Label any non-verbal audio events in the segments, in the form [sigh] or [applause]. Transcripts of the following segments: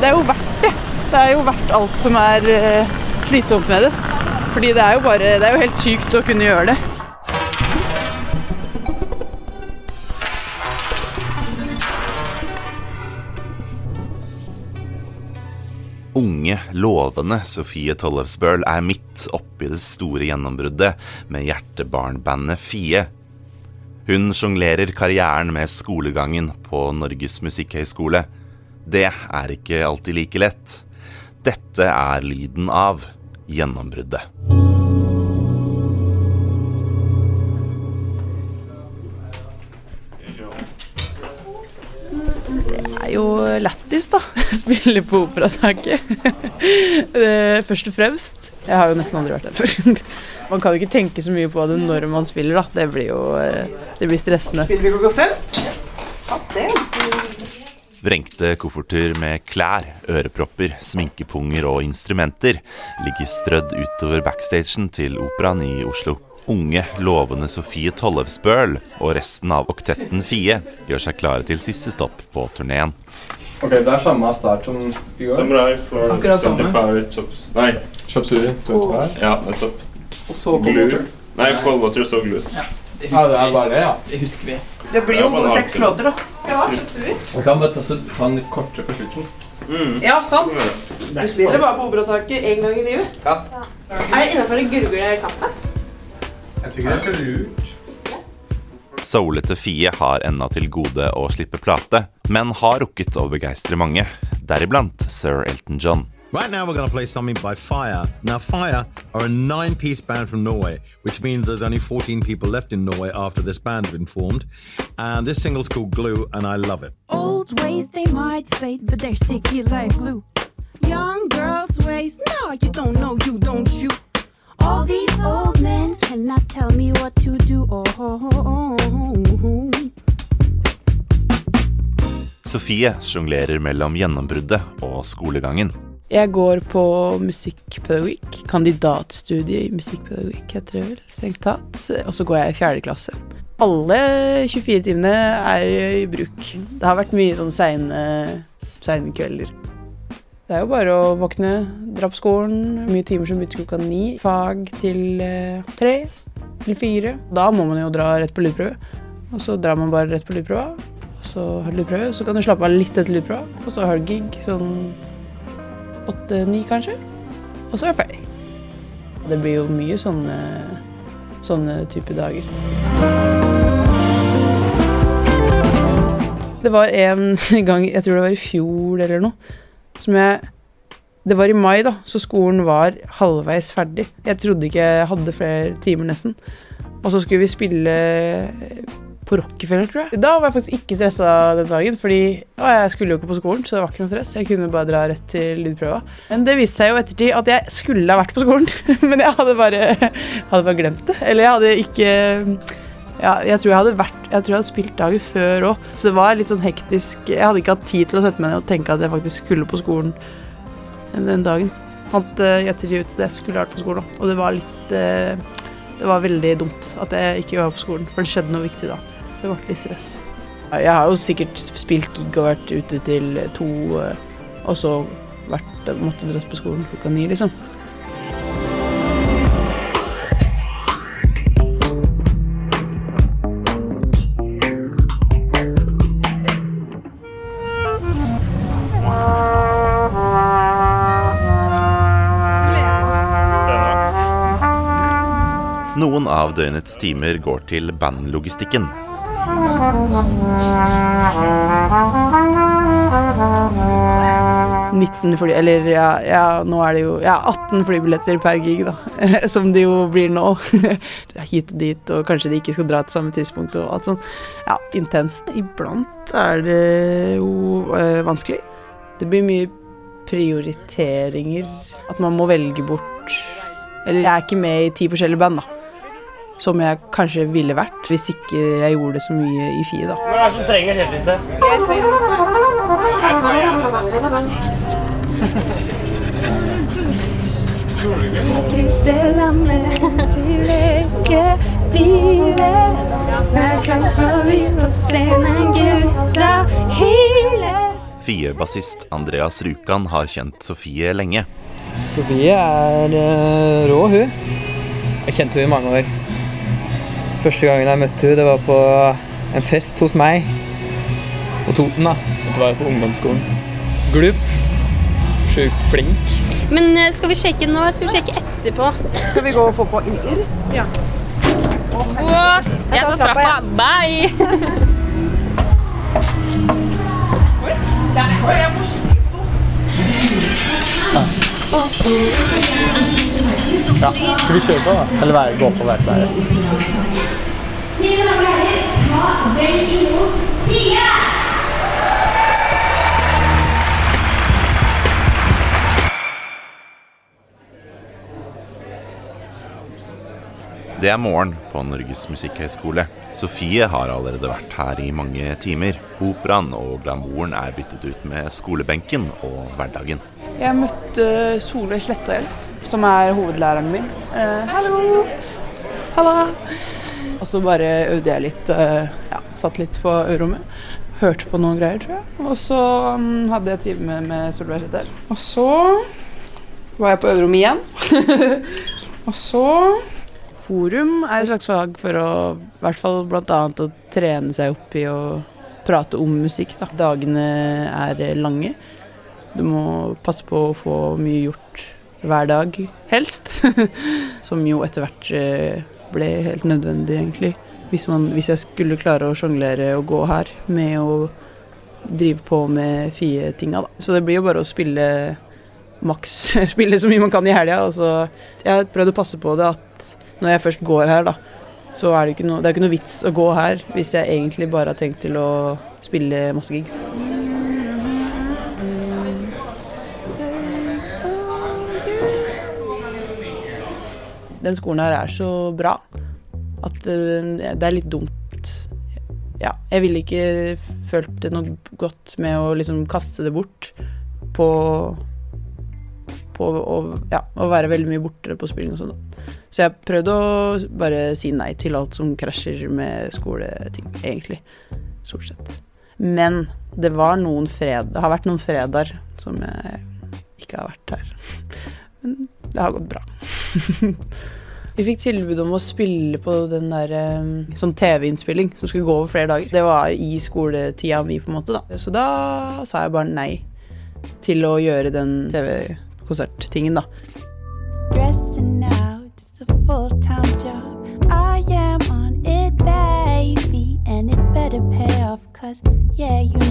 det er jo verdt det. Det er jo verdt alt som er uh, slitsomt med det. Fordi det er jo bare Det er jo helt sykt å kunne gjøre det. Unge, lovende Sofie Tollefsbøl er midt oppi det store gjennombruddet med hjertebarnbandet Fie. Hun sjonglerer karrieren med skolegangen på Norges musikkhøgskole. Det er ikke alltid like lett. Dette er lyden av gjennombruddet. Det er jo lættis, da. [laughs] Spille på operataket. Først og fremst. Jeg har jo nesten aldri vært der før. [laughs] Man kan jo ikke tenke så mye på det når man spiller, da. Det blir jo eh, det blir stressende. Spiller vi klokka fem? Vrengte kofferter med klær, ørepropper, sminkepunger og instrumenter ligger strødd utover backstagen til operaen i Oslo. Unge, lovende Sofie Tollefsbøl og resten av oktetten Fie gjør seg klare til siste stopp på turneen. Ok, Det er samme start som i går. Samurai for Akkurat 25 chops. Nei, Chopsuri. Oh. ja, nettopp. Og så Glue. Nei, cold water og så glue. Ja, det er bare det, ja. Det husker vi. Det blir Ja, jo gode seks låter, da. Vi kan bare ta, ta den kortere på slutten. Mm. Ja, sant. Du spiller bare på operataket én gang i livet. Ja. Er det innafor å gurgle kaffe? Jeg tror ikke det er så lurt. Soulete Fie har ennå til gode å slippe plate, men har rukket å begeistre mange, deriblant sir Elton John. Right now, we're going to play something by Fire. Now, Fire are a nine piece band from Norway, which means there's only 14 people left in Norway after this band's been formed. And this single's called Glue, and I love it. Old ways they might fade, but they're sticky like glue. Young girls' ways, no, you don't know, you don't shoot. All these old men cannot tell me what to do. Oh, oh, oh, oh. Sofie sjonglerer mellom gjennombruddet og skolegangen. Jeg går på musikkpedagogikk. Kandidatstudie i musikkpedagogikk, heter det vel. Strengt tatt. Og så går jeg i fjerde klasse. Alle 24 timene er i bruk. Det har vært mye sånn seine, seine kvelder. Det er jo bare å våkne, dra på skolen. Mye timer som begynte klokka ni. Fag til eh, tre eller fire. Da må man jo dra rett på lydprøve. Og så drar man bare rett på lydprøva. Så har du lydprøve, så kan du slappe av litt etter lydprøva. Og så har du gig sånn åtte-ni, kanskje. Og så er jeg ferdig. Det blir jo mye sånne, sånne type dager. Det var en [laughs] gang, jeg tror det var i fjor eller noe, som jeg Det var i mai, da, så skolen var halvveis ferdig. Jeg trodde ikke jeg hadde flere timer, nesten. Og så skulle vi spille på Rockefeller, tror jeg. Da var jeg faktisk ikke stressa den dagen, fordi å, jeg skulle jo ikke på skolen, så det var ikke noe stress. Jeg kunne bare dra rett til lydprøva. Men det viste seg jo ettertid at jeg skulle ha vært på skolen, [laughs] men jeg hadde bare, hadde bare glemt det. Eller jeg hadde ikke ja, jeg tror jeg hadde vært Jeg tror jeg hadde spilt dagen før òg, så det var litt sånn hektisk. Jeg hadde ikke hatt tid til å sette meg ned og tenke at jeg faktisk skulle på skolen den dagen. Fant jeg i ettertid ut at jeg skulle vært på skolen, og det var litt eh, Det var veldig dumt at jeg ikke var på skolen, for det skjedde noe viktig da. Det ble litt stress. Jeg har jo sikkert spilt gig og vært ute til to, eh, og så vært, måtte dratt på skolen klokka ni, liksom. Noen av døgnets timer går til bandlogistikken. Eh, 19 fly, eller ja, ja, nå er det jo ja, 18 flybilletter per gig, da. [laughs] Som det jo blir nå. [laughs] Hit og dit, og kanskje de ikke skal dra til samme tidspunkt og alt sånn. Ja, intenst. Iblant er det jo øh, vanskelig. Det blir mye prioriteringer. At man må velge bort Eller jeg er ikke med i ti forskjellige band, da. Som jeg kanskje ville vært hvis ikke jeg gjorde det så mye i FIE, da. Hva er det som trenger kjendisene? Fie-bassist Andreas Rjukan har kjent Sofie lenge. Sofie er eh, rå, hun. Jeg har kjent henne i mange år. Første gangen jeg møtte henne, det var på en fest hos meg på Toten. da. Dette var på ungdomsskolen. Glup. Sjukt flink. Men eh, skal vi sjekke nå, eller skal vi sjekke etterpå? Skal vi gå og få på ilder? Ja. What? Jeg tar trappa. Bye! Ja. Skal vi kjøre på, da? Eller gå på hvert vei? Mine damer og herrer, ta vel imot Sia! Det er morgen på Norges musikkhøgskole. Sofie har allerede vært her i mange timer. Operaen og glamouren er byttet ut med skolebenken og hverdagen. Jeg møtte Solveig Slettahjell, som er hovedlæreren min. Eh, hallo! Halla! Og så bare øvde jeg litt. Eh, ja, satt litt på øverrommet. Hørte på noen greier, tror jeg. Og så mm, hadde jeg time med Solveig Slettahjell. Og så var jeg på øverrommet igjen. [laughs] og så Forum er et slags fag for å i hvert fall bl.a. å trene seg opp i å prate om musikk. Da. Dagene er lange. Du må passe på å få mye gjort hver dag, helst. [laughs] Som jo etter hvert eh, ble helt nødvendig, egentlig. Hvis, man, hvis jeg skulle klare å sjonglere og gå her med å drive på med Fie-tinga, da. Så det blir jo bare å spille maks [laughs] Spille så mye man kan i helga. Jeg har prøvd å passe på det at når jeg først går her, da, så er det ikke noe, det er ikke noe vits å gå her hvis jeg egentlig bare har tenkt til å spille masse gigs. Den skolen her er så bra at eh, det er litt dumt. Ja, jeg ville ikke følt det noe godt med å liksom kaste det bort på på å, ja, være veldig mye borte på spilling og sånn. Så jeg prøvde å bare si nei til alt som krasjer med skoleting, egentlig. Stort sett. Men det var noen fred, det har vært noen fredager som jeg ikke har vært her. Men det har gått bra. [laughs] Vi fikk tilbud om å spille på den der eh, sånn TV-innspilling som skulle gå over flere dager. Det var i skoletida mi, på en måte, da. Så da sa jeg bare nei til å gjøre den TV-konserttingen, da. Stressing out, it's a full-time job. I am on it, baby, and it better pay off, cause yeah, you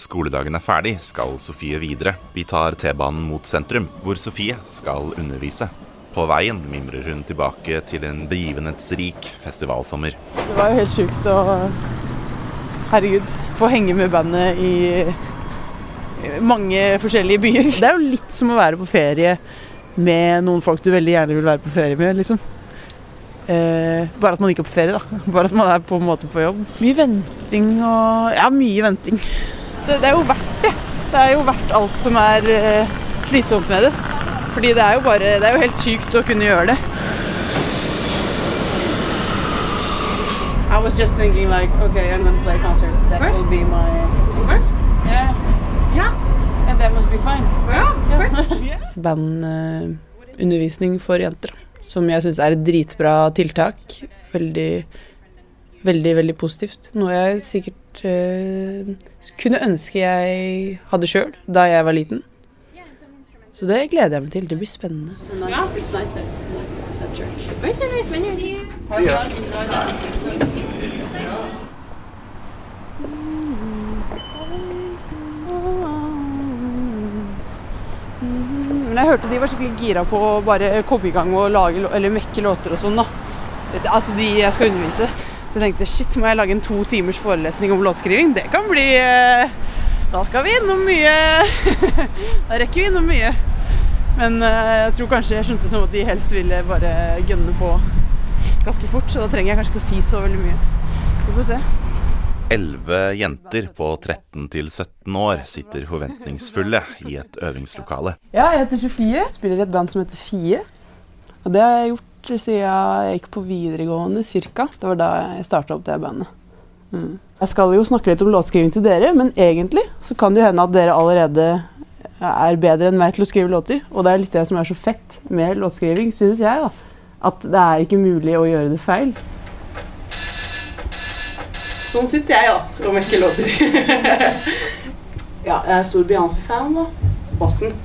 skoledagen er ferdig, skal Sofie videre. Vi tar T-banen mot sentrum, hvor Sofie skal undervise. På veien mimrer hun tilbake til en begivenhetsrik festivalsommer. Det var jo helt sjukt å Herregud, få henge med bandet i mange forskjellige byer. Det er jo litt som å være på ferie med noen folk du veldig gjerne vil være på ferie med, liksom. Eh, bare at man ikke er på ferie, da. Bare at man er på en måte på jobb. Mye venting og Ja, mye venting. Det, det er jo verdt det. Det er jo verdt alt som er eh, slitsomt med det. Fordi det er jo bare Det er jo helt sykt å kunne gjøre det. I was just thinking like, okay, I'm gonna play a concert. That First? will be my First? Yeah. Yeah. And that must be fine. Yeah, course. [laughs] Bandundervisning for jenter, som jeg syns er et dritbra tiltak. Veldig, veldig, veldig positivt. Noe jeg sikkert eh, kunne ønske jeg hadde sjøl da jeg var liten. Så det gleder jeg meg til. Det blir spennende. It's a nice venue. Men jeg hørte de var skikkelig gira på å bare komme i gang og lage, eller mekke låter og sånn, da. Altså de jeg skal undervise. Jeg tenkte shit, må jeg lage en to timers forelesning om låtskriving? Det kan bli eh, Da skal vi innom mye. [laughs] da rekker vi innom mye. Men eh, jeg tror kanskje jeg skjønte som at de helst ville bare gønne på ganske fort, så da trenger jeg kanskje ikke å si så veldig mye. Vi får se. Elleve jenter på 13 til 17 år sitter forventningsfulle i et øvingslokale. Ja, jeg heter Sofie. Spiller i et band som heter Fie. Og det har jeg gjort siden jeg gikk på videregående cirka. Det var da jeg starta opp det bandet. Mm. Jeg skal jo snakke litt om låtskriving til dere, men egentlig så kan det jo hende at dere allerede er bedre enn meg til å skrive låter. Og det er litt det som er så fett med låtskriving, synes jeg. da. At det er ikke mulig å gjøre det feil. Sånn sitter jeg, da, og mekker låter. [laughs] ja, jeg er stor Beyoncé-fan, da. Bassen.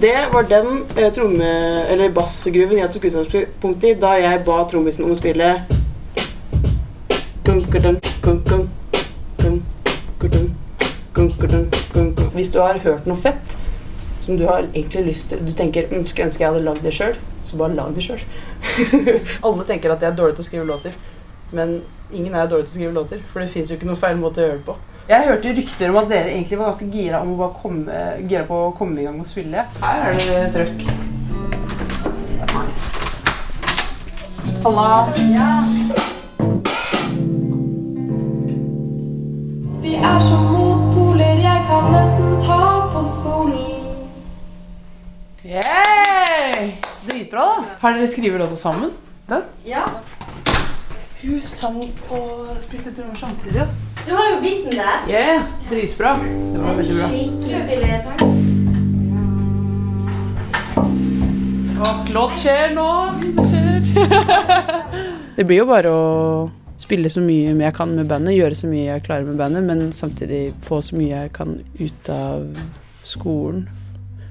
Det var den eh, tromme- eller bassgruven jeg tok utgangspunkt i da jeg ba trommisen om å spille Hvis du har hørt noe fett som du har egentlig lyst til Du tenker mm, skulle ønske jeg hadde lagd det sjøl, så bare lag det sjøl. [laughs] Alle tenker at jeg er dårlig til å skrive låter, men ingen er dårlig til å skrive låter. For det fins jo ikke noen feil måte å gjøre det på. Jeg hørte rykter om at dere egentlig var ganske gira, om å bare komme, gira på å komme i gang og spille. Her er det trøkk. Halla. Vi er som motpoler, jeg kan nesten ta på solen. Yeah! Dritbra, da. Har dere skrevet låta sammen? Den? Ja. Hun sang og spilte trommer samtidig. Altså. Du har jo biten der. Yeah, dritbra. Det var veldig bra. Skikkelig låt skjer nå. Det skjer. [laughs] det blir jo bare å spille så mye jeg kan med bandet, gjøre så mye jeg klarer med bandet, men samtidig få så mye jeg kan ut av skolen.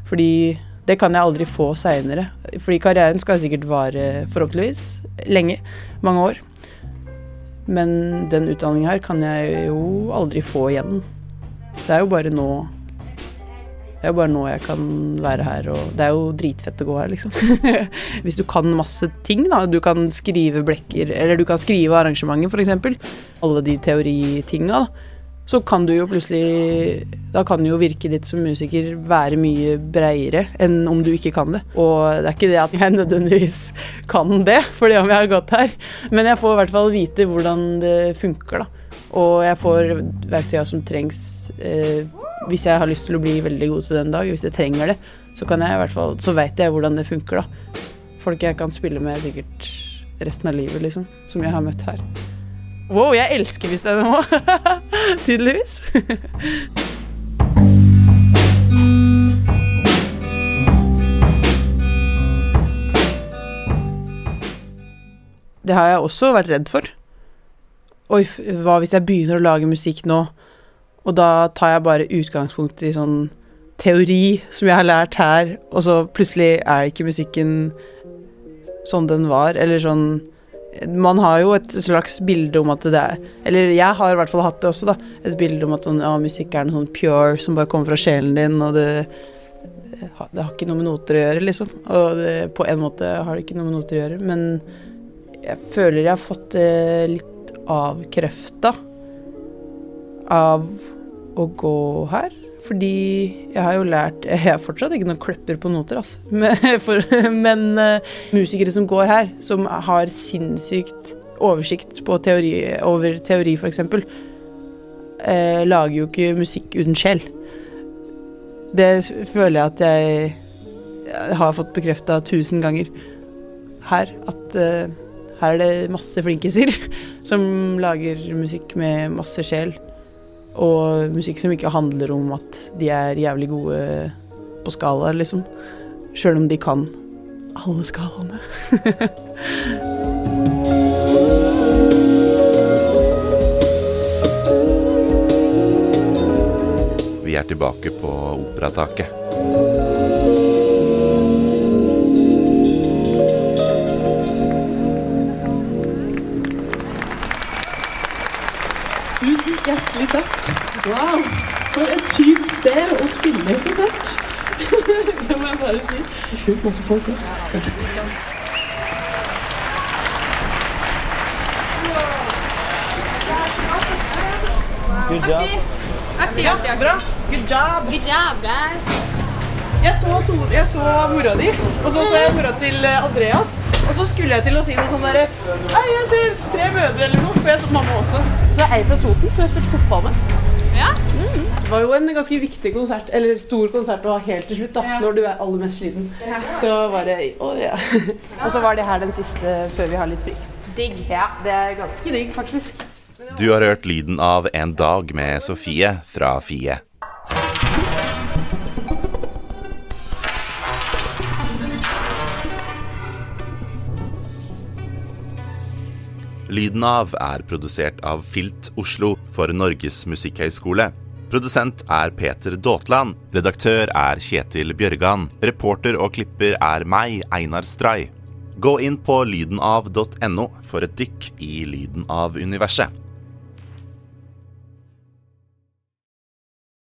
Fordi det kan jeg aldri få seinere. Fordi karrieren skal sikkert vare, forhåpentligvis, lenge. Mange år. Men den utdanninga her kan jeg jo aldri få igjen. Det er jo bare nå Det er jo bare nå jeg kan være her, og det er jo dritfett å gå her, liksom. [laughs] Hvis du kan masse ting, da. Du kan skrive blekker, eller du kan skrive arrangementer, f.eks. Alle de teoritinga, da så kan du jo plutselig Da kan jo virket ditt som musiker være mye breiere enn om du ikke kan det. Og det er ikke det at jeg [laughs] nødvendigvis kan det, fordi om jeg har gått her, men jeg får i hvert fall vite hvordan det funker, da. Og jeg får verktøya som trengs eh, hvis jeg har lyst til å bli veldig god til det en dag. Hvis jeg trenger det, så kan jeg i hvert fall Så veit jeg hvordan det funker, da. Folk jeg kan spille med sikkert resten av livet, liksom. Som jeg har møtt her. Wow, jeg elsker visst det nå. [laughs] [laughs] Tydeligvis. Det har jeg også vært redd for. Oi, hva hvis jeg begynner å lage musikk nå, og da tar jeg bare utgangspunkt i sånn teori som jeg har lært her, og så plutselig er ikke musikken sånn den var, eller sånn man har jo et slags bilde om at det er Eller jeg har i hvert fall hatt det også, da. Et bilde om at sånn, ja, musikk er noe sånn pure som bare kommer fra sjelen din, og det, det har ikke noe med noter å gjøre, liksom. Og det, på en måte har det ikke noe med noter å gjøre, men jeg føler jeg har fått det litt avkrefta av å gå her. Fordi jeg har jo lært Jeg har fortsatt ikke noen klipper på noter, altså. [laughs] Men, for, men uh, musikere som går her, som har sinnssykt oversikt teori, over teori, f.eks., uh, lager jo ikke musikk uten sjel. Det føler jeg at jeg, jeg har fått bekrefta tusen ganger her. At uh, her er det masse flinkiser [laughs] som lager musikk med masse sjel. Og musikk som ikke handler om at de er jævlig gode på skalaer, liksom. Sjøl om de kan alle skalaene. [laughs] Vi er tilbake på Operataket. Hjertelig takk. Wow, for et sykt sted å spille konsert. [laughs] det må jeg bare si. Sjukt masse folk òg. Good job. Artig, artig. bra. Good job. Good job, guys. Jeg så, to, jeg så mora di, og så så jeg mora til eh, Andreas. Og så skulle jeg til å si noe sånn derre Hei, jeg ser tre mødre eller noe, for jeg så mamma også. Så er ei fra Toten, for jeg spilte fotball med. Ja? Mm. Det var jo en ganske viktig konsert, eller stor konsert å ha helt til slutt, da, når du er aller mest sliten. Så var det Å ja. [laughs] Og så var det her den siste før vi har litt fri. Digg. Ja, det er ganske digg, faktisk. Du har hørt lyden av En dag med Sofie fra Fie. Lyden av er produsert av Filt Oslo for Norges musikkhøgskole. Produsent er Peter Daatland. Redaktør er Kjetil Bjørgan. Reporter og klipper er meg, Einar Stray. Gå inn på lydenav.no for et dykk i lyden av universet.